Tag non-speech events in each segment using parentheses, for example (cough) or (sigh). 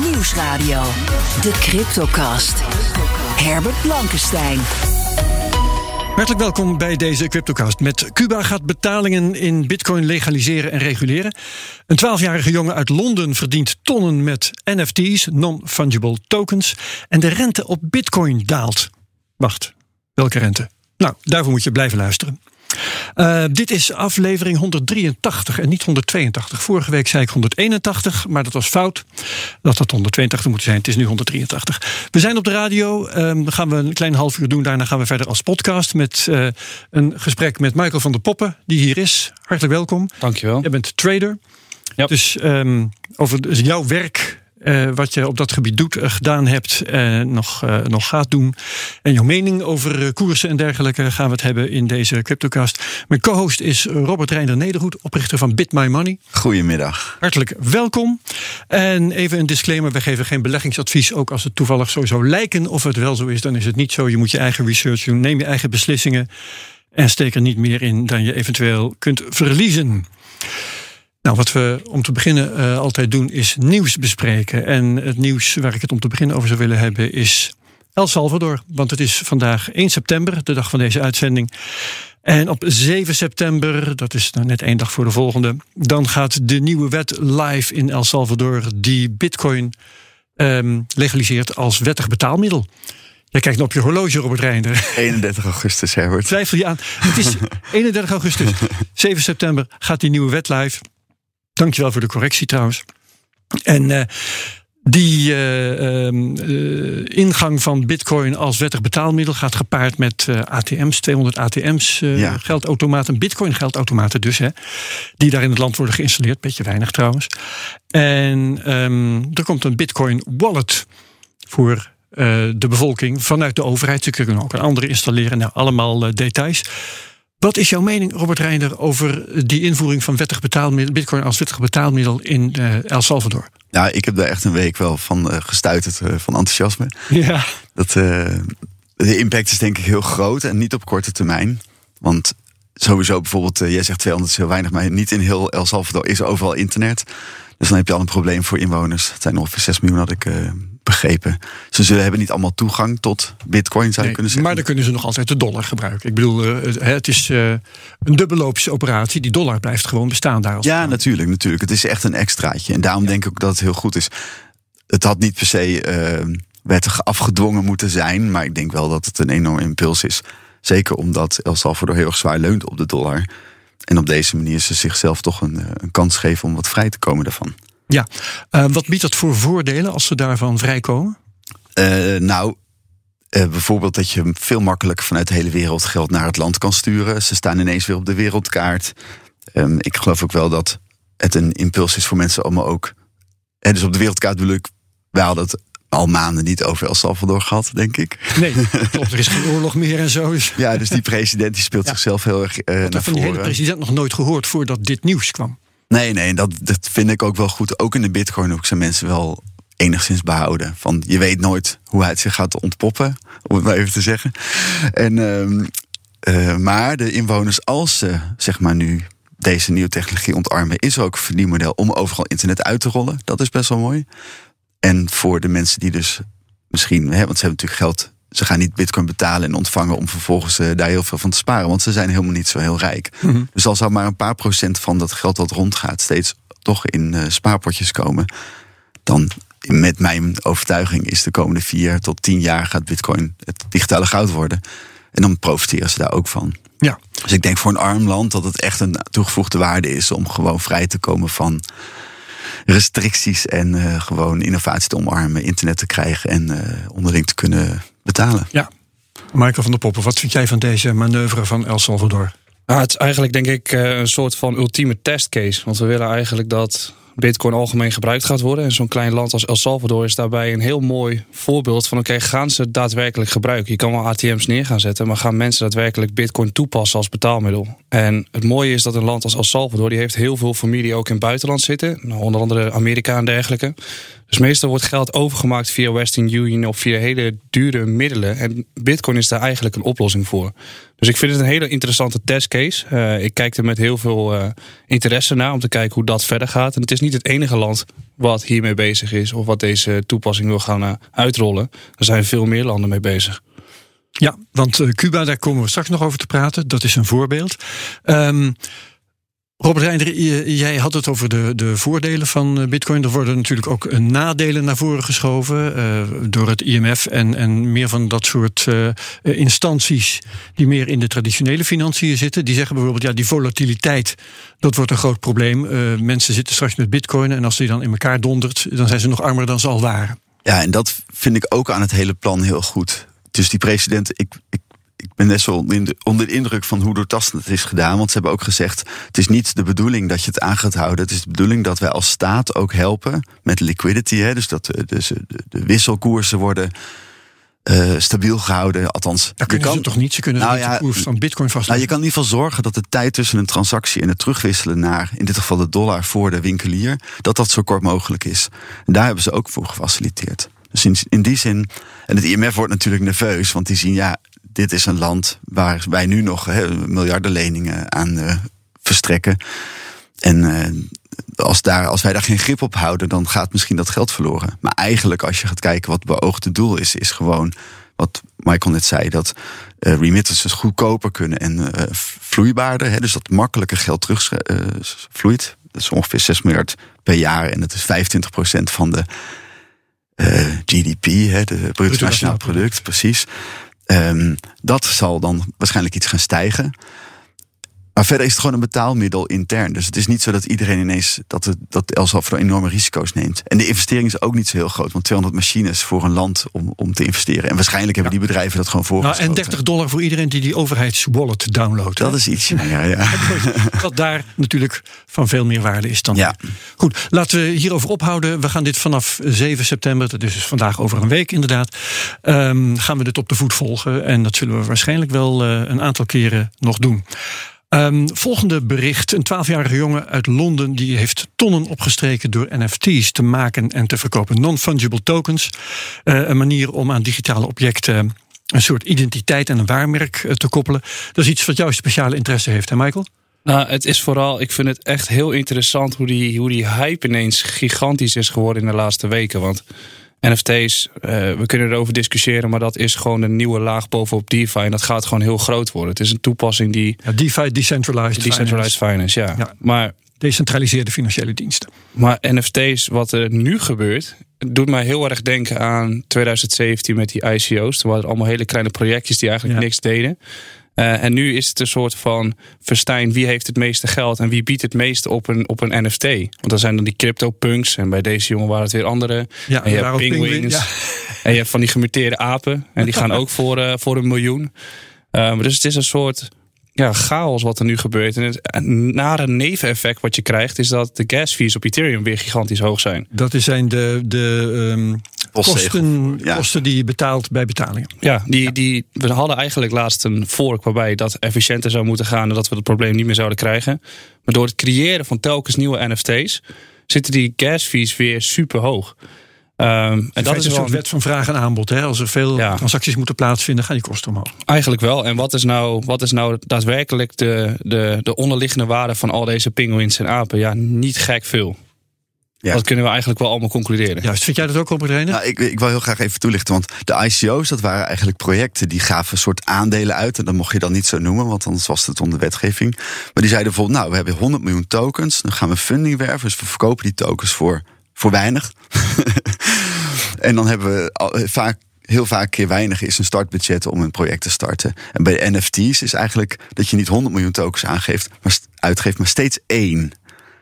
Nieuwsradio. De Cryptocast. Herbert Blankenstein. Hartelijk welkom bij deze Cryptocast. Met Cuba gaat betalingen in bitcoin legaliseren en reguleren. Een 12-jarige jongen uit Londen verdient tonnen met NFT's, non-fungible tokens. En de rente op bitcoin daalt. Wacht, welke rente? Nou, daarvoor moet je blijven luisteren. Uh, dit is aflevering 183 en niet 182. Vorige week zei ik 181, maar dat was fout. Dat had 182 moeten zijn. Het is nu 183. We zijn op de radio. Dan gaan we een klein half uur doen. Daarna gaan we verder als podcast met uh, een gesprek met Michael van der Poppen, die hier is. Hartelijk welkom. Dankjewel. Je bent trader. Yep. Dus um, over jouw werk uh, wat je op dat gebied doet, uh, gedaan hebt, uh, nog, nog gaat doen. En jouw mening over koersen en dergelijke gaan we het hebben in deze CryptoCast. Mijn co-host is Robert Reinder Nederhoed, oprichter van Bit My Money. Goedemiddag. Hartelijk welkom. En even een disclaimer: we geven geen beleggingsadvies. Ook als het toevallig zo zou lijken of het wel zo is, dan is het niet zo. Je moet je eigen research doen, neem je eigen beslissingen. En steek er niet meer in dan je eventueel kunt verliezen. Nou, wat we om te beginnen uh, altijd doen is nieuws bespreken. En het nieuws waar ik het om te beginnen over zou willen hebben is El Salvador. Want het is vandaag 1 september, de dag van deze uitzending. En op 7 september, dat is nou net één dag voor de volgende, dan gaat de nieuwe wet live in El Salvador die Bitcoin um, legaliseert als wettig betaalmiddel. Jij kijkt op je horloge, Robert Reinder. 31 augustus, Herbert. Twijfel je aan. Het is (laughs) 31 augustus. 7 september gaat die nieuwe wet live. Dankjewel voor de correctie trouwens. En uh, die uh, uh, ingang van Bitcoin als wettig betaalmiddel gaat gepaard met ATM's, 200 ATM's, ja. geldautomaten, Bitcoin geldautomaten dus, hè, die daar in het land worden geïnstalleerd. Beetje weinig trouwens. En um, er komt een Bitcoin wallet voor de bevolking vanuit de overheid. Ze kunnen ook een andere installeren. Nou, allemaal details. Wat is jouw mening, Robert Reinder, over die invoering van wettig betaalmiddel, Bitcoin als wettig betaalmiddel in uh, El Salvador? Ja, ik heb daar echt een week wel van uh, gestuiterd uh, van enthousiasme. Ja. Dat, de impact is denk ik heel groot en niet op korte termijn. Want sowieso bijvoorbeeld, jij zegt 200 is heel weinig, maar niet in heel El Salvador is overal internet. Dus dan heb je al een probleem voor inwoners. Het zijn ongeveer 6 miljoen, had ik begrepen. Ze zullen hebben niet allemaal toegang tot bitcoin, zou nee, kunnen zeggen. Maar dan kunnen ze nog altijd de dollar gebruiken. Ik bedoel, uh, het is uh, een dubbelloopse operatie. Die dollar blijft gewoon bestaan daar. Als ja, natuurlijk, natuurlijk. Het is echt een extraatje. En daarom ja. denk ik ook dat het heel goed is. Het had niet per se uh, wettig afgedwongen moeten zijn. Maar ik denk wel dat het een enorme impuls is. Zeker omdat El Salvador heel erg zwaar leunt op de dollar. En op deze manier ze zichzelf toch een, een kans geven om wat vrij te komen daarvan. Ja, uh, wat biedt dat voor voordelen als ze daarvan vrijkomen? Uh, nou, uh, bijvoorbeeld dat je veel makkelijker vanuit de hele wereld geld naar het land kan sturen. Ze staan ineens weer op de wereldkaart. Um, ik geloof ook wel dat het een impuls is voor mensen om ook. En dus op de wereldkaart bedoel ik, wij hadden het al maanden niet over El Salvador gehad, denk ik. Nee, klopt. Er is geen (laughs) oorlog meer en zo. Dus. Ja, dus die president die speelt ja. zichzelf heel erg uh, naar van voren. die hele president nog nooit gehoord voordat dit nieuws kwam. Nee, nee, dat, dat vind ik ook wel goed. Ook in de Bitcoin ook zijn mensen wel enigszins behouden. Van je weet nooit hoe het zich gaat ontpoppen, om het maar even te zeggen. En, uh, uh, maar de inwoners, als ze zeg maar nu deze nieuwe technologie ontarmen, is ook een verdienmodel om overal internet uit te rollen. Dat is best wel mooi. En voor de mensen die dus misschien, hè, want ze hebben natuurlijk geld ze gaan niet bitcoin betalen en ontvangen om vervolgens uh, daar heel veel van te sparen. Want ze zijn helemaal niet zo heel rijk. Mhm. Dus als zou maar een paar procent van dat geld dat rondgaat steeds toch in uh, spaarpotjes komen. Dan met mijn overtuiging is de komende vier tot tien jaar gaat bitcoin het digitale goud worden. En dan profiteren ze daar ook van. Ja. Dus ik denk voor een arm land dat het echt een toegevoegde waarde is om gewoon vrij te komen van restricties en uh, gewoon innovatie te omarmen, internet te krijgen en onderling te kunnen betalen. Ja. Michael van der Poppen, wat vind jij van deze manoeuvre van El Salvador? Nou, het is eigenlijk denk ik een soort van ultieme testcase. Want we willen eigenlijk dat Bitcoin algemeen gebruikt gaat worden. En zo'n klein land als El Salvador is daarbij een heel mooi voorbeeld van: oké, okay, gaan ze het daadwerkelijk gebruiken? Je kan wel ATM's neer gaan zetten, maar gaan mensen daadwerkelijk Bitcoin toepassen als betaalmiddel? En het mooie is dat een land als El Salvador, die heeft heel veel familie ook in het buitenland zitten, nou, onder andere Amerika en dergelijke. Dus meestal wordt geld overgemaakt via Western Union of via hele dure middelen. En Bitcoin is daar eigenlijk een oplossing voor. Dus ik vind het een hele interessante testcase. Uh, ik kijk er met heel veel uh, interesse naar om te kijken hoe dat verder gaat. En het is niet het enige land wat hiermee bezig is of wat deze toepassing wil gaan uh, uitrollen. Er zijn veel meer landen mee bezig. Ja, want Cuba, daar komen we straks nog over te praten. Dat is een voorbeeld. Um, Robert Reinder, jij had het over de, de voordelen van eh, Bitcoin. Er worden natuurlijk ook eh, nadelen naar voren geschoven uh, door het IMF en, en meer van dat soort instanties die meer in de traditionele financiën zitten. Die zeggen bijvoorbeeld, ja, die volatiliteit, dat wordt een groot probleem. Mensen zitten straks met Bitcoin en als die dan in elkaar dondert, dan zijn ze nog armer dan ze al waren. Ja, en dat vind ik ook aan het hele plan heel goed. Dus die president, ik ik ben net zo onder de indruk van hoe doortastend het is gedaan. Want ze hebben ook gezegd: het is niet de bedoeling dat je het aan gaat houden. Het is de bedoeling dat wij als staat ook helpen met liquidity. Hè, dus dat de, de, de wisselkoersen worden. Uh, stabiel gehouden. Althans, dat kunnen je kan, ze toch niet? Ze kunnen nou ja, de koers van bitcoin vastleggen. Nou, je kan in ieder geval zorgen dat de tijd tussen een transactie en het terugwisselen naar, in dit geval de dollar voor de winkelier, dat dat zo kort mogelijk is. En daar hebben ze ook voor gefaciliteerd. Dus in, in die zin, en het IMF wordt natuurlijk nerveus, want die zien, ja, dit is een land waar wij nu nog he, miljardenleningen aan uh, verstrekken. En uh, als, daar, als wij daar geen grip op houden, dan gaat misschien dat geld verloren. Maar eigenlijk, als je gaat kijken wat het beoogde doel is, is gewoon wat Michael net zei: dat uh, remittances goedkoper kunnen en vloeibaarder. Hè, dus dat makkelijker geld terugvloeit. dat is ongeveer 6 miljard per jaar en dat is 25% van de GDP, hè, de bruto nationaal product, precies. Um, dat zal dan waarschijnlijk iets gaan stijgen. Maar verder is het gewoon een betaalmiddel intern. Dus het is niet zo dat iedereen ineens dat, het, dat El Salvador enorme risico's neemt. En de investering is ook niet zo heel groot. Want 200 machines voor een land om, om te investeren. En waarschijnlijk hebben die bedrijven dat gewoon voor. Nou, en 30 dollar voor iedereen die die overheidswallet downloadt. Dat is ietsje ja, (laughs) ja. Wat daar natuurlijk van veel meer waarde is dan. Ja. Goed, laten we hierover ophouden. We gaan dit vanaf 7 september, dat is dus vandaag over een week inderdaad. Um, gaan we dit op de voet volgen. En dat zullen we waarschijnlijk wel uh, een aantal keren nog doen. Um, volgende bericht. Een twaalfjarige jongen uit Londen die heeft tonnen opgestreken door NFT's te maken en te verkopen. Non-fungible tokens. Uh, een manier om aan digitale objecten een soort identiteit en een waarmerk uh, te koppelen. Dat is iets wat jouw speciale interesse heeft, hè Michael? Nou, het is vooral, ik vind het echt heel interessant hoe die, hoe die hype ineens gigantisch is geworden in de laatste weken. Want NFT's, uh, we kunnen erover discussiëren, maar dat is gewoon een nieuwe laag bovenop DeFi. En dat gaat gewoon heel groot worden. Het is een toepassing die. Ja, DeFi, Decentralized, decentralized Finance. finance ja. Maar decentraliseerde financiële diensten. Maar NFT's, wat er nu gebeurt, doet mij heel erg denken aan 2017 met die ICO's. Er waren allemaal hele kleine projectjes die eigenlijk niks deden. Uh, en nu is het een soort van verstijn wie heeft het meeste geld en wie biedt het meeste op een, op een NFT. Want dan zijn dan die crypto punks en bij deze jongen waren het weer andere. Ja, en je hebt penguins. Ja. (laughs) En je hebt van die gemuteerde apen en die gaan ook voor, uh, voor een miljoen. Uh, dus het is een soort ja, chaos wat er nu gebeurt. En het nare neveneffect wat je krijgt is dat de gas fees op Ethereum weer gigantisch hoog zijn. Dat zijn de, de um, kosten, ja. kosten die je betaalt bij betalingen. Ja, die, die, we hadden eigenlijk laatst een fork waarbij dat efficiënter zou moeten gaan en dat we het probleem niet meer zouden krijgen. Maar door het creëren van telkens nieuwe NFT's zitten die gas fees weer super hoog. Um, en dat is een soort wet van vraag en aanbod. Hè? Als er veel ja. transacties moeten plaatsvinden, gaan die kosten omhoog. Eigenlijk wel. En wat is nou, wat is nou daadwerkelijk de, de, de onderliggende waarde van al deze pinguïns en apen? Ja, niet gek veel. Ja. Dat kunnen we eigenlijk wel allemaal concluderen. Juist, vind jij dat ook, Robert Reiner? Nou, ik, ik wil heel graag even toelichten. Want de ICO's, dat waren eigenlijk projecten die gaven een soort aandelen uit. En dat mocht je dan niet zo noemen, want anders was het onder wetgeving. Maar die zeiden bijvoorbeeld, nou, we hebben 100 miljoen tokens. Dan gaan we funding werven, dus we verkopen die tokens voor, voor weinig. (laughs) en dan hebben we eh, vaak heel vaak keer weinig is een startbudget om een project te starten. En bij de NFT's is eigenlijk dat je niet 100 miljoen tokens aangeeft, maar uitgeeft, maar steeds één.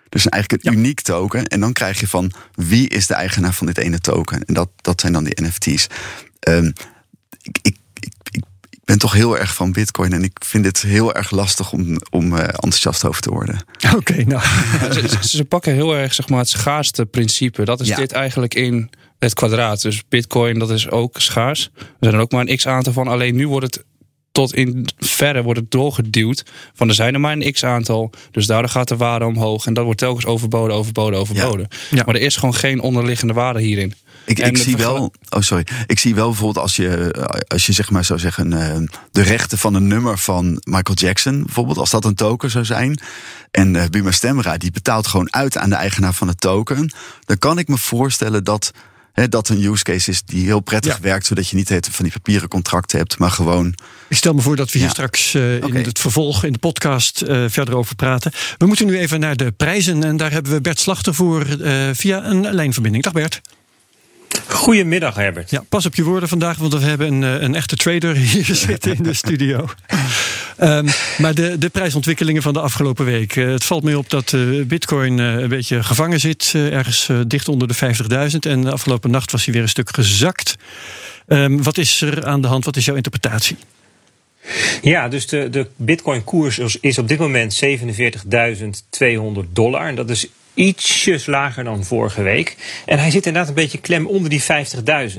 Dus eigenlijk een uniek token. En dan krijg je van wie is de eigenaar van dit ene token? En dat, dat zijn dan die NFT's. Um, ik, ik, ik, ik, ben toch heel erg van Bitcoin en ik vind het heel erg lastig om, om uh, enthousiast over te worden. (laughs) Oké, okay, nou. (laughs) ze, ze, ze, pakken heel erg zeg maar, het schaarste principe. Dat is ja. dit eigenlijk in het kwadraat. Dus Bitcoin, dat is ook schaars. Er zijn er ook maar een x aantal van. Alleen nu wordt het tot in verre wordt het doorgeduwd. Van er zijn er maar een x aantal. Dus daardoor gaat de waarde omhoog. En dat wordt telkens overboden, overboden, overboden. Ja. Maar er is gewoon geen onderliggende waarde hierin. Ik, ik zie wel, oh sorry, ik zie wel bijvoorbeeld als je, als je zeg maar zou zeggen, eh, de rechten van een nummer van Michael Jackson, bijvoorbeeld, als dat een token zou zijn, en uh, Buma Stemra die betaalt gewoon uit aan de eigenaar van het token, dan kan ik me voorstellen dat hè, dat een use case is die heel prettig Ja. werkt, zodat je niet het van die papieren contracten hebt, maar gewoon. Ik stel me voor dat we hier Ja. straks eh, in het vervolg in de podcast eh, verder over praten. We moeten nu even naar de prijzen en daar hebben we Bert Slachter voor eh, via een lijnverbinding. Dag Bert. Goedemiddag Herbert. Ja, pas op je woorden vandaag, want we hebben een, een echte trader hier (laughs) zitten in de studio. Ehm, maar de, de prijsontwikkelingen van de afgelopen week. eh, het valt me op dat eh, Bitcoin eh, een beetje gevangen zit, ergens dicht onder de 50.000. En de afgelopen nacht was hij weer een stuk gezakt. Ehm, wat is er aan de hand? Wat is jouw interpretatie? Ja, dus de, de Bitcoin-koers is op dit moment 47.200 dollar. En dat is ietsjes lager dan vorige week. En hij zit inderdaad een beetje klem onder die 50.000.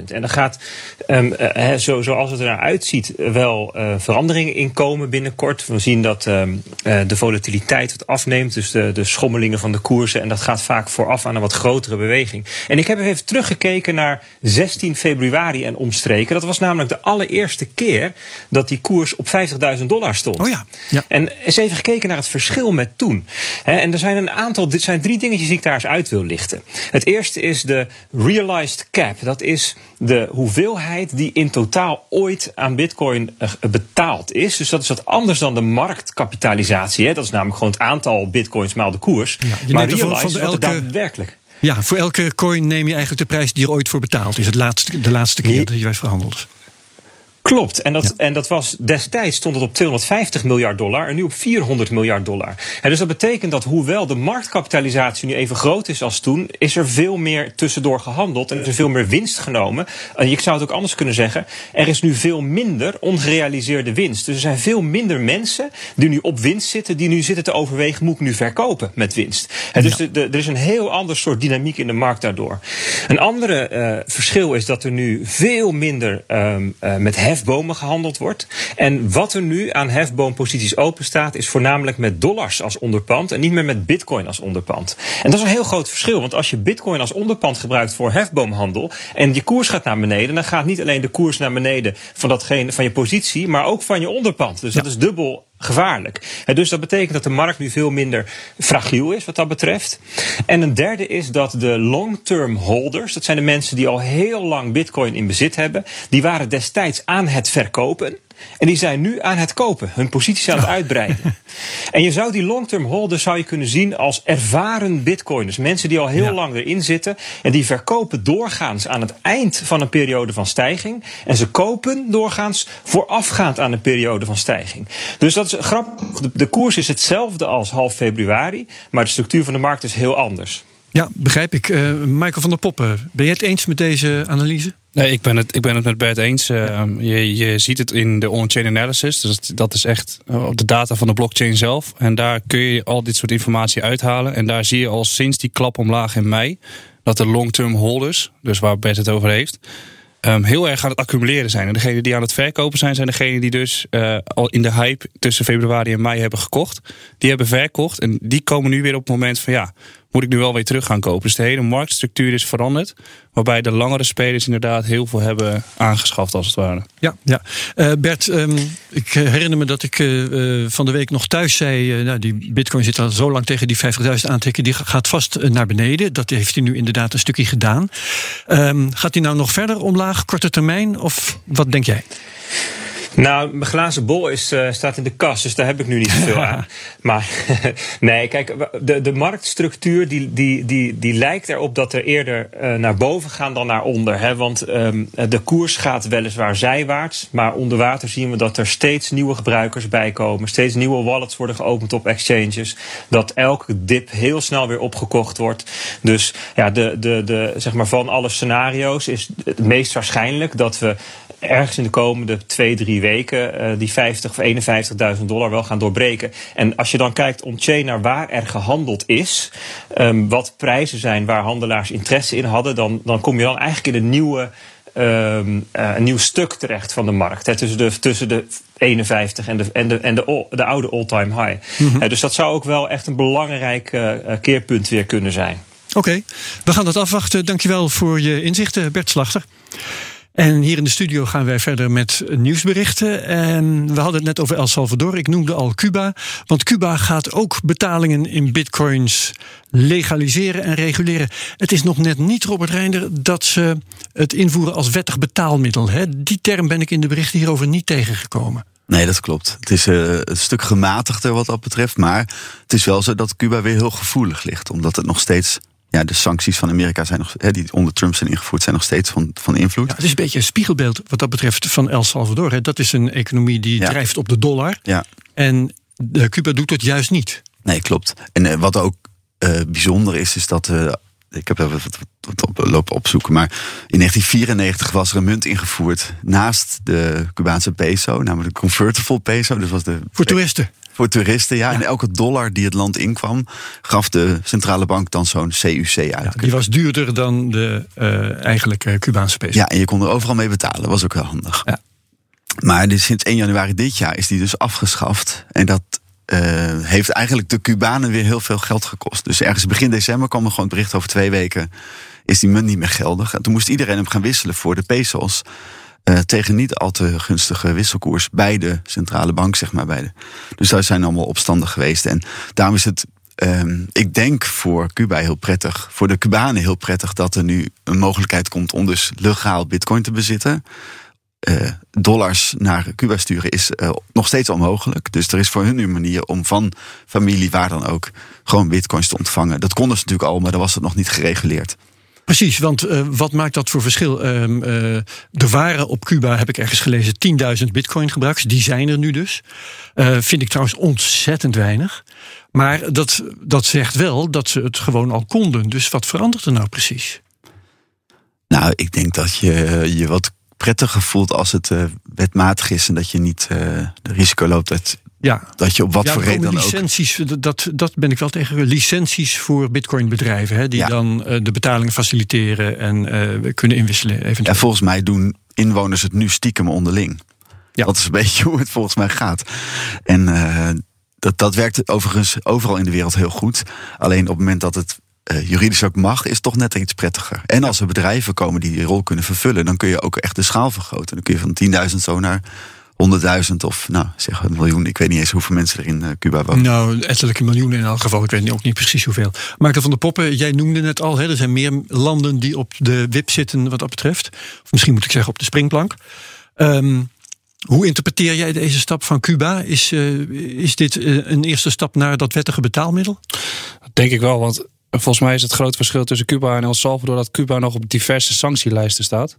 En er gaat, um, uh, zo, zoals het er naar uitziet, wel uh, veranderingen in komen binnenkort. We zien dat um, uh, de volatiliteit wat afneemt, dus de, de schommelingen van de koersen. En dat gaat vaak vooraf aan een wat grotere beweging. En ik heb even teruggekeken naar 16 februari en omstreken. Dat was namelijk de allereerste keer dat die koers op 50.000 dollar stond. Oh ja. ja. En eens even gekeken naar het verschil met toen. He, en er zijn een aantal, dit zijn drie dingetjes die ik daar eens uit wil lichten. Het eerste is de realized cap. Dat is de hoeveelheid die in totaal ooit aan bitcoin uh, betaald is. Dus dat is wat anders dan de marktkapitalisatie. Hè. Dat is namelijk gewoon het aantal bitcoins maal de koers. Ja, maar realized van elke... er daadwerkelijk... Ja, voor elke coin neem je eigenlijk de prijs die er ooit voor betaald is. Het laatste, de laatste keer dat hij verhandeld. Klopt. En dat, ja. en dat was destijds stond het op 250 miljard dollar en nu op 400 miljard dollar. En dus dat betekent dat hoewel de marktkapitalisatie nu even groot is als toen, is er veel meer tussendoor gehandeld en is er veel meer winst genomen. En je zou het ook anders kunnen zeggen, er is nu veel minder ongerealiseerde winst. Dus er zijn veel minder mensen die nu op winst zitten, die nu zitten te overwegen, moet ik nu verkopen met winst. En dus ja. de, de, er is een heel ander soort dynamiek in de markt daardoor. Een andere uh, verschil is dat er nu veel minder um, uh, met hefbomen gehandeld wordt. En wat er nu aan hefboomposities open staat, is voornamelijk met dollars als onderpand en niet meer met bitcoin als onderpand. En dat is een heel groot verschil, want als je bitcoin als onderpand gebruikt voor hefboomhandel en je koers gaat naar beneden, dan gaat niet alleen de koers naar beneden van, datgene, van je positie, maar ook van je onderpand. Dus ja. dat is dubbel gevaarlijk. Dus dat betekent dat de markt nu veel minder fragiel is wat dat betreft. En een derde is dat de long-term holders, dat zijn de mensen die al heel lang bitcoin in bezit hebben, die waren destijds aan het verkopen. En die zijn nu aan het kopen, hun posities aan het uitbreiden. (laughs) en je zou die long-term holders zou je kunnen zien als ervaren bitcoiners. Mensen die al heel ja. lang erin zitten. En die verkopen doorgaans aan het eind van een periode van stijging. En ze kopen doorgaans voorafgaand aan een periode van stijging. Dus dat is grappig. De, de koers is hetzelfde als half februari. Maar de structuur van de markt is heel anders. Ja, begrijp ik. Uh, Michael van der Poppen, ben je het eens met deze analyse? Nee, ik ben het, ik ben het met Bert eens. Uh, je, je ziet het in de on-chain analysis. Dus dat is echt op de data van de blockchain zelf. En daar kun je al dit soort informatie uithalen. En daar zie je al sinds die klap omlaag in mei... dat de long-term holders, dus waar Bert het over heeft... Um, heel erg aan het accumuleren zijn. En degenen die aan het verkopen zijn, zijn degenen die dus uh, al in de hype tussen februari en mei hebben gekocht. Die hebben verkocht en die komen nu weer op het moment van ja, moet ik nu wel weer terug gaan kopen. Dus de hele marktstructuur is veranderd. Waarbij de langere spelers inderdaad heel veel hebben aangeschaft als het ware. Ja, ja. Uh, Bert, um, ik herinner me dat ik uh, van de week nog thuis zei... nou, die bitcoin zit al zo lang tegen die 50.000 aantikken... die gaat vast naar beneden. Dat heeft hij nu inderdaad een stukje gedaan. Um, gaat hij nou nog verder omlaag, korte termijn? Of wat denk jij? Nou, mijn glazen bol is, uh, staat in de kast, dus daar heb ik nu niet zoveel aan. (laughs) Maar (laughs) nee, kijk, de, de marktstructuur die, die, die, die lijkt erop dat er eerder uh, naar boven gaan dan naar onder. Hè? Want um, de koers gaat weliswaar zijwaarts, maar onder water zien we dat er steeds nieuwe gebruikers bij komen. Steeds nieuwe wallets worden geopend op exchanges. Dat elke dip heel snel weer opgekocht wordt. Dus ja, de, de, de, zeg maar van alle scenario's is het meest waarschijnlijk dat we ergens in de komende twee, drie weken uh, die 50 of 51.000 dollar wel gaan doorbreken. En als je dan kijkt on-chain naar waar er gehandeld is, um, wat prijzen zijn waar handelaars interesse in hadden, dan, dan kom je dan eigenlijk in een nieuwe ehm, eh, een nieuw stuk terecht van de markt. Hè, tussen, de, tussen de 51 en de, en de, en de, de oude all-time high. Mhm. Eh, dus dat zou ook wel echt een belangrijk eh, eh, keerpunt weer kunnen zijn. Oké, we gaan dat afwachten. Dankjewel voor je inzichten, Bert Slachter. En hier in de studio gaan wij verder met nieuwsberichten. En we hadden het net over El Salvador. Ik noemde al Cuba. Want Cuba gaat ook betalingen in bitcoins legaliseren en reguleren. Het is nog net niet, Robert Reinder, dat ze het invoeren als wettig betaalmiddel. Hè? Die term ben ik in de berichten hierover niet tegengekomen. Nee, dat klopt. Het is uh, een stuk gematigder wat dat betreft. Maar het is wel zo dat Cuba weer heel gevoelig ligt. Omdat het nog steeds ja, de sancties van Amerika zijn nog, hè, die onder Trump zijn ingevoerd, zijn nog steeds van, van invloed. Ja, het is een beetje een spiegelbeeld wat dat betreft van El Salvador. Hè. Dat is een economie die Ja. drijft op de dollar. Ja. En eh, Cuba doet het juist niet. Nee, klopt. En eh, wat ook eh, bijzonder is, is dat. ik heb even wat, wat, wat op, lopen opzoeken. Maar in 1994 was er een munt ingevoerd naast de Cubaanse peso, namelijk de convertible peso. Dus was de Voor toeristen. Voor toeristen, ja. En elke dollar die het land inkwam, gaf de centrale bank dan zo'n CUC uit. Die was duurder dan de eh eigenlijke Cubaanse peso. Ja, en je kon er overal mee betalen. Was ook wel handig. Ja. Maar dus sinds 1 januari dit jaar is die dus afgeschaft. En dat eh, heeft eigenlijk de Cubanen weer heel veel geld gekost. Dus ergens begin december kwam er gewoon het bericht over twee weken... is die munt niet meer geldig. En toen moest iedereen hem gaan wisselen voor de pesos... eh, tegen niet al te gunstige wisselkoers bij de centrale bank, zeg maar. Bij de. Dus daar zijn allemaal opstanden geweest. En daarom is het Ehm, ik denk voor Cuba heel prettig, voor de Cubanen heel prettig dat er nu een mogelijkheid komt om dus legaal Bitcoin te bezitten. Eh, dollars naar Cuba sturen is eh, nog steeds onmogelijk. Dus er is voor hun nu een manier om van familie, waar dan ook, gewoon bitcoins te ontvangen. Dat konden ze natuurlijk al, maar dan was het nog niet gereguleerd. Precies, want eh, wat maakt dat voor verschil? Ehm, eh, er waren op Cuba, heb ik ergens gelezen, 10.000 bitcoin gebruikers. Die zijn er nu dus. Eh, vind ik trouwens ontzettend weinig. Maar dat, dat zegt wel dat ze het gewoon al konden. Dus wat verandert er nou precies? Nou, ik denk dat je je wat prettiger voelt als het eh, wetmatig is en dat je niet eh, de risico loopt dat, Ja, dat je op wat ja, voor reden dan ook. licenties, dat, dat ben ik wel tegen. Licenties voor bitcoinbedrijven, hè, die Ja. dan eh, de betalingen faciliteren en eh, kunnen inwisselen eventueel. volgens mij doen inwoners het nu stiekem onderling. Ja. Dat is een (laughs) beetje hoe het volgens mij gaat. En eh, dat, dat werkt overigens overal in de wereld heel goed. Alleen op het moment dat het juridisch ook mag, is het toch net iets prettiger. En als er bedrijven komen die die rol kunnen vervullen, dan kun je ook echt de schaal vergroten. Dan kun je van 10.000 zo naar 100.000 of nou, zeg een miljoen. Ik weet niet eens hoeveel mensen er in eh, Cuba wonen. Nou, ettelijke miljoenen in elk geval. Ik weet ook niet precies hoeveel. Maarten van der Poppen, jij noemde net al, hè, er zijn meer landen die op de wip zitten wat dat betreft. Of misschien moet ik zeggen op de springplank. Ehm, hoe interpreteer jij deze stap van Cuba? Is, eh, is dit eh, een eerste stap naar dat wettige betaalmiddel? Dat denk ik wel, want volgens mij is het grote verschil tussen Cuba en El Salvador dat Cuba nog op diverse sanctielijsten staat.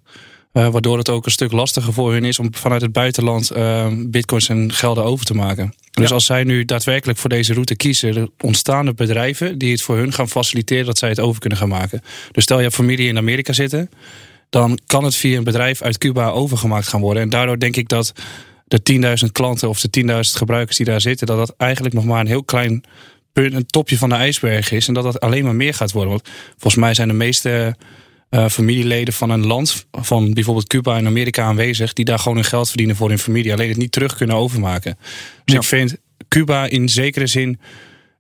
Eh, waardoor het ook een stuk lastiger voor hun is om vanuit het buitenland eh, bitcoins en gelden over te maken. Dus Ja. als zij nu daadwerkelijk voor deze route kiezen, ontstaan er bedrijven die het voor hun gaan faciliteren dat zij het over kunnen gaan maken. Dus stel je hebt familie in Amerika zitten, dan kan het via een bedrijf uit Cuba overgemaakt gaan worden. En daardoor denk ik dat de 10.000 klanten of de 10.000 gebruikers die daar zitten, dat dat eigenlijk nog maar een heel klein punt, een topje van de ijsberg is. En dat dat alleen maar meer gaat worden. Want volgens mij zijn de meeste eh, familieleden van een land, van bijvoorbeeld Cuba en Amerika aanwezig, die daar gewoon hun geld verdienen voor hun familie. Alleen het niet terug kunnen overmaken. Dus Ja. ik vind Cuba in zekere zin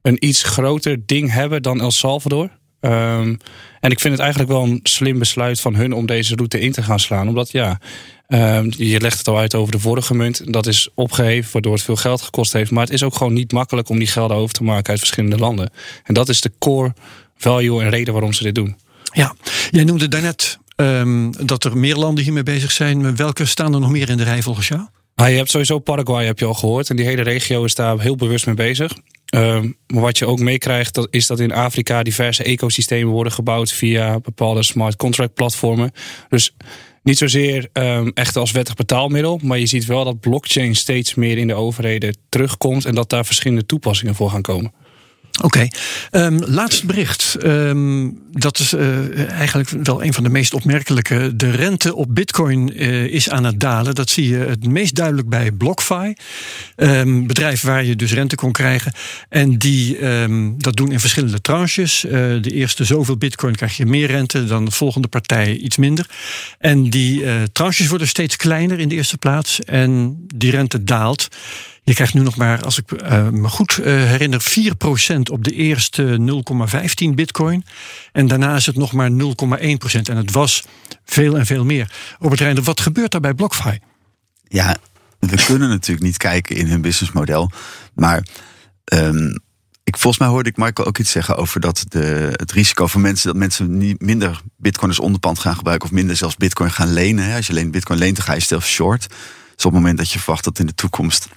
een iets groter ding hebben dan El Salvador. Ehm, en ik vind het eigenlijk wel een slim besluit van hun om deze route in te gaan slaan. Omdat ja, ehm, je legt het al uit over de vorige munt. Dat is opgeheven, waardoor het veel geld gekost heeft. Maar het is ook gewoon niet makkelijk om die gelden over te maken uit verschillende landen. En dat is de core value en reden waarom ze dit doen. Ja, jij noemde daarnet ehm, dat er meer landen hiermee bezig zijn. Welke staan er nog meer in de rij volgens jou? Ah, je hebt sowieso Paraguay, heb je al gehoord. En die hele regio is daar heel bewust mee bezig. Ehm, maar wat je ook meekrijgt, dat is dat in Afrika diverse ecosystemen worden gebouwd via bepaalde smart contract platformen. Dus niet zozeer ehm, echt als wettig betaalmiddel, maar je ziet wel dat blockchain steeds meer in de overheden terugkomt en dat daar verschillende toepassingen voor gaan komen. Oké, okay. laatst bericht. Um, dat is uh, eigenlijk wel een van de meest opmerkelijke. De rente op Bitcoin uh, is aan het dalen. Dat zie je het meest duidelijk bij BlockFi. Um, bedrijf waar je dus rente kon krijgen. En die dat doen in verschillende tranches. Uh, de eerste zoveel Bitcoin krijg je meer rente, dan de volgende partij iets minder. En die tranches worden steeds kleiner in de eerste plaats. En die rente daalt. Je krijgt nu nog maar, als ik uh, me goed uh, herinner, 4% op de eerste 0,15 bitcoin. En daarna is het nog maar 0,1%. En het was veel en veel meer. Robert Reinder, wat gebeurt daar bij BlockFi? Ja, we kunnen (laughs) natuurlijk niet kijken in hun businessmodel. Maar um, ik, volgens mij hoorde ik Michael ook iets zeggen over dat de, het risico van mensen dat mensen niet minder bitcoin als onderpand gaan gebruiken of minder zelfs bitcoin gaan lenen. Als je alleen bitcoin leent, dan ga je zelf short. Dus op het moment dat je verwacht dat in de toekomst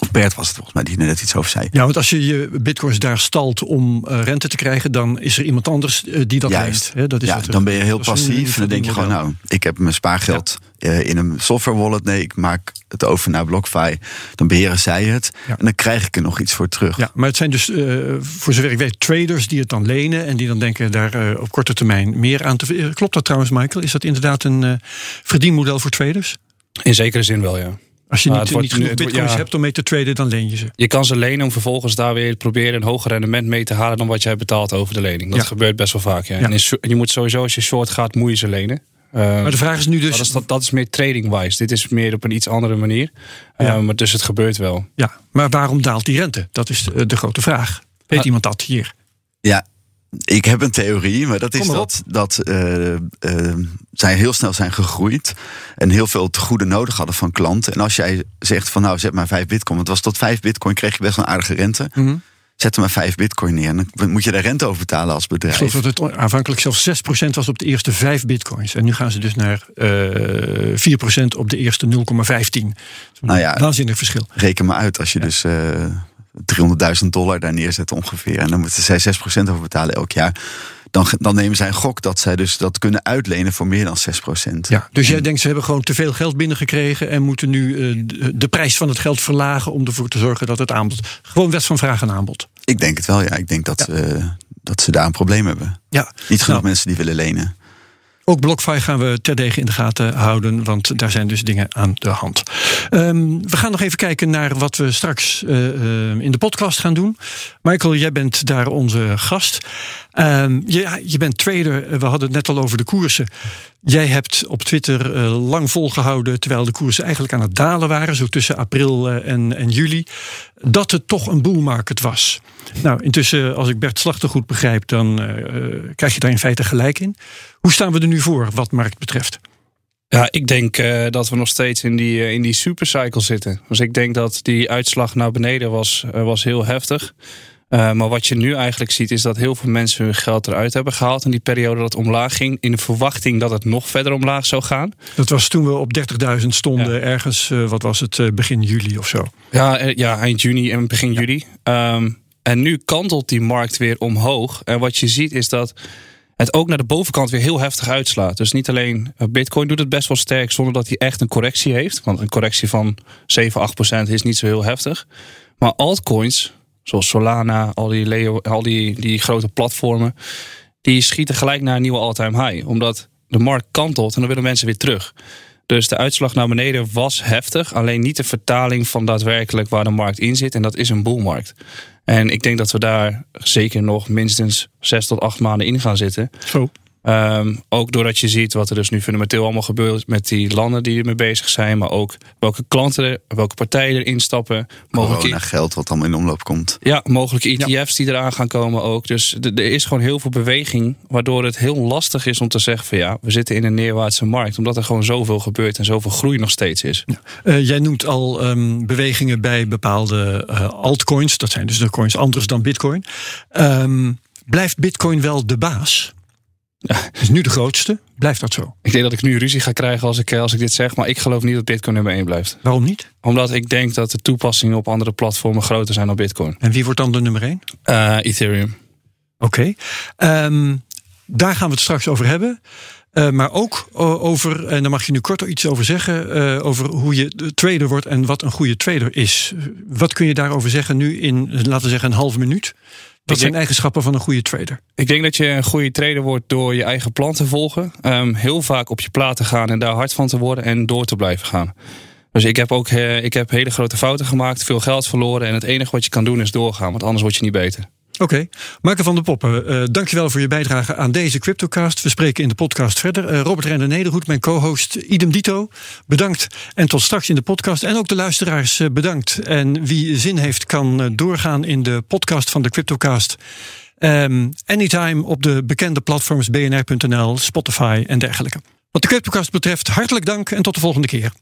of Bert was het volgens mij die er net iets over zei. Ja, want als je je bitcoins daar stalt om uh, rente te krijgen, dan is er iemand anders uh, die dat Juist. leent. dat is ja, dan ben je heel passief. En dan denk je gewoon, nou, ik heb mijn spaargeld ja. uh, in een software wallet. Nee, ik maak het over naar BlockFi. Dan beheren zij het. Ja. En dan krijg ik er nog iets voor terug. Ja, maar het zijn dus, voor zover ik weet, traders die het dan lenen. En die dan denken daar op korte termijn meer aan te... Klopt dat trouwens, Michael? Is dat inderdaad een verdienmodel voor traders? In zekere zin wel, ja. Als je niet, niet genoeg bitcoins ja. hebt om mee te traden, dan leen je ze. Je kan ze lenen om vervolgens daar weer proberen een hoger rendement mee te halen dan wat jij betaalt over de lening. Dat ja. gebeurt best wel vaak. Ja. En je moet sowieso als je short gaat, moet je ze lenen. Uh, maar de vraag is nu dus. Dat is, dat, dat is meer trading-wise. Dit is meer op een iets andere manier. Ja. Uh, maar dus het gebeurt wel. Ja, maar waarom daalt die rente? Dat is de, de grote vraag. Weet iemand dat hier? Ja, ik heb een theorie, maar dat is dat, dat uh, uh, zij heel snel zijn gegroeid. En heel veel te goede nodig hadden van klanten. En als jij zegt van nou zet maar 5 bitcoin. Want was tot 5 bitcoin kreeg je best een aardige rente. Mm -hmm. Zet er maar 5 bitcoin neer. En dan moet je daar rente over betalen als bedrijf. Ik geloof dat het aanvankelijk zelfs 6% was op de eerste 5 bitcoins. En nu gaan ze dus naar uh, 4% op de eerste 0,15. Nou ja, waanzinnig verschil. Reken maar uit als je ja. dus 300.000 dollar daar neerzet ongeveer. En dan moeten zij 6% over betalen elk jaar. Dan, dan nemen zij een gok dat zij dus dat kunnen uitlenen voor meer dan 6%. Ja, dus jij denkt ze hebben gewoon te veel geld binnengekregen en moeten nu uh, de prijs van het geld verlagen om ervoor te zorgen dat het aanbod. Gewoon wet van vraag en aanbod. Ik denk het wel, ja. Ik denk dat, ja. uh, dat ze daar een probleem hebben. Ja. Niet genoeg nou. mensen die willen lenen. Ook BlockFi gaan we terdege in de gaten houden, want daar zijn dus dingen aan de hand. Um, we gaan nog even kijken naar wat we straks uh, uh, in de podcast gaan doen. Michael, jij bent daar onze gast. Um, je bent trader, we hadden het net al over de koersen. Jij hebt op Twitter uh, lang volgehouden, terwijl de koersen eigenlijk aan het dalen waren, zo tussen april en, en juli, dat het toch een boelmarket was. Nou, intussen, als ik Bert Slachter goed begrijp, dan krijg je daar in feite gelijk in. Hoe staan we er nu voor wat markt betreft? Ja, ik denk dat we nog steeds in die, in die supercycle zitten. Dus ik denk dat die uitslag naar beneden was, was heel heftig. Maar wat je nu eigenlijk ziet is dat heel veel mensen hun geld eruit hebben gehaald in die periode dat het omlaag ging. In de verwachting dat het nog verder omlaag zou gaan. Dat was toen we op 30.000 stonden, ja. ergens, wat was het, begin juli of zo? Ja, ja eind juni en begin ja. juli. Um, en nu kantelt die markt weer omhoog. En wat je ziet is dat het ook naar de bovenkant weer heel heftig uitslaat. Dus niet alleen eh, Bitcoin doet het best wel sterk zonder dat hij echt een correctie heeft. Want een correctie van 7, 8 procent is niet zo heel heftig. Maar altcoins, zoals Solana, al die, al die, die grote platformen, die schieten gelijk naar een nieuwe all-time high. Omdat de markt kantelt en dan willen mensen weer terug. Dus de uitslag naar beneden was heftig. Alleen niet de vertaling van daadwerkelijk waar de markt in zit. En dat is een boelmarkt. En ik denk dat we daar zeker nog minstens zes tot acht maanden in gaan zitten. Zo. Um, ook doordat je ziet wat er dus nu fundamenteel allemaal gebeurt met die landen die ermee bezig zijn. Maar ook welke klanten, welke partijen erin stappen. Mogelijk naar geld wat allemaal in omloop komt. Ja, mogelijke ETF's ja. die eraan gaan komen ook. Dus er is gewoon heel veel beweging. Waardoor het heel lastig is om te zeggen van ja, we zitten in een neerwaartse markt. Omdat er gewoon zoveel gebeurt en zoveel groei nog steeds is. Ja. Uh, jij noemt al um, bewegingen bij bepaalde uh, altcoins. Dat zijn dus de coins anders dan bitcoin. Um, blijft bitcoin wel de baas? Is nu de grootste. Blijft dat zo? Ik denk dat ik nu ruzie ga krijgen als ik, als ik dit zeg. Maar ik geloof niet dat Bitcoin nummer 1 blijft. Waarom niet? Omdat ik denk dat de toepassingen op andere platformen groter zijn dan Bitcoin. En wie wordt dan de nummer 1? Uh, Ethereum. Oké. Okay. Um, daar gaan we het straks over hebben. Uh, maar ook over, en daar mag je nu kort iets over zeggen, uh, over hoe je trader wordt en wat een goede trader is. Wat kun je daarover zeggen nu in, laten we zeggen, een half minuut? Wat zijn eigenschappen van een goede trader? Ik denk dat je een goede trader wordt door je eigen plan te volgen. Um, heel vaak op je plaat te gaan en daar hard van te worden en door te blijven gaan. Dus ik heb ook ik heb hele grote fouten gemaakt, veel geld verloren. En het enige wat je kan doen is doorgaan, want anders word je niet beter. Oké, okay. Van der Poppen, uh, dankjewel voor je bijdrage aan deze CryptoCast. We spreken in de podcast verder. Uh, Robert Render Nederhoed, mijn co-host, idem dito. Bedankt en tot straks in de podcast. En ook de luisteraars uh, bedankt. En wie zin heeft kan doorgaan in de podcast van de CryptoCast. Um, anytime op de bekende platforms bnr.nl, Spotify en dergelijke. Wat de CryptoCast betreft, hartelijk dank en tot de volgende keer.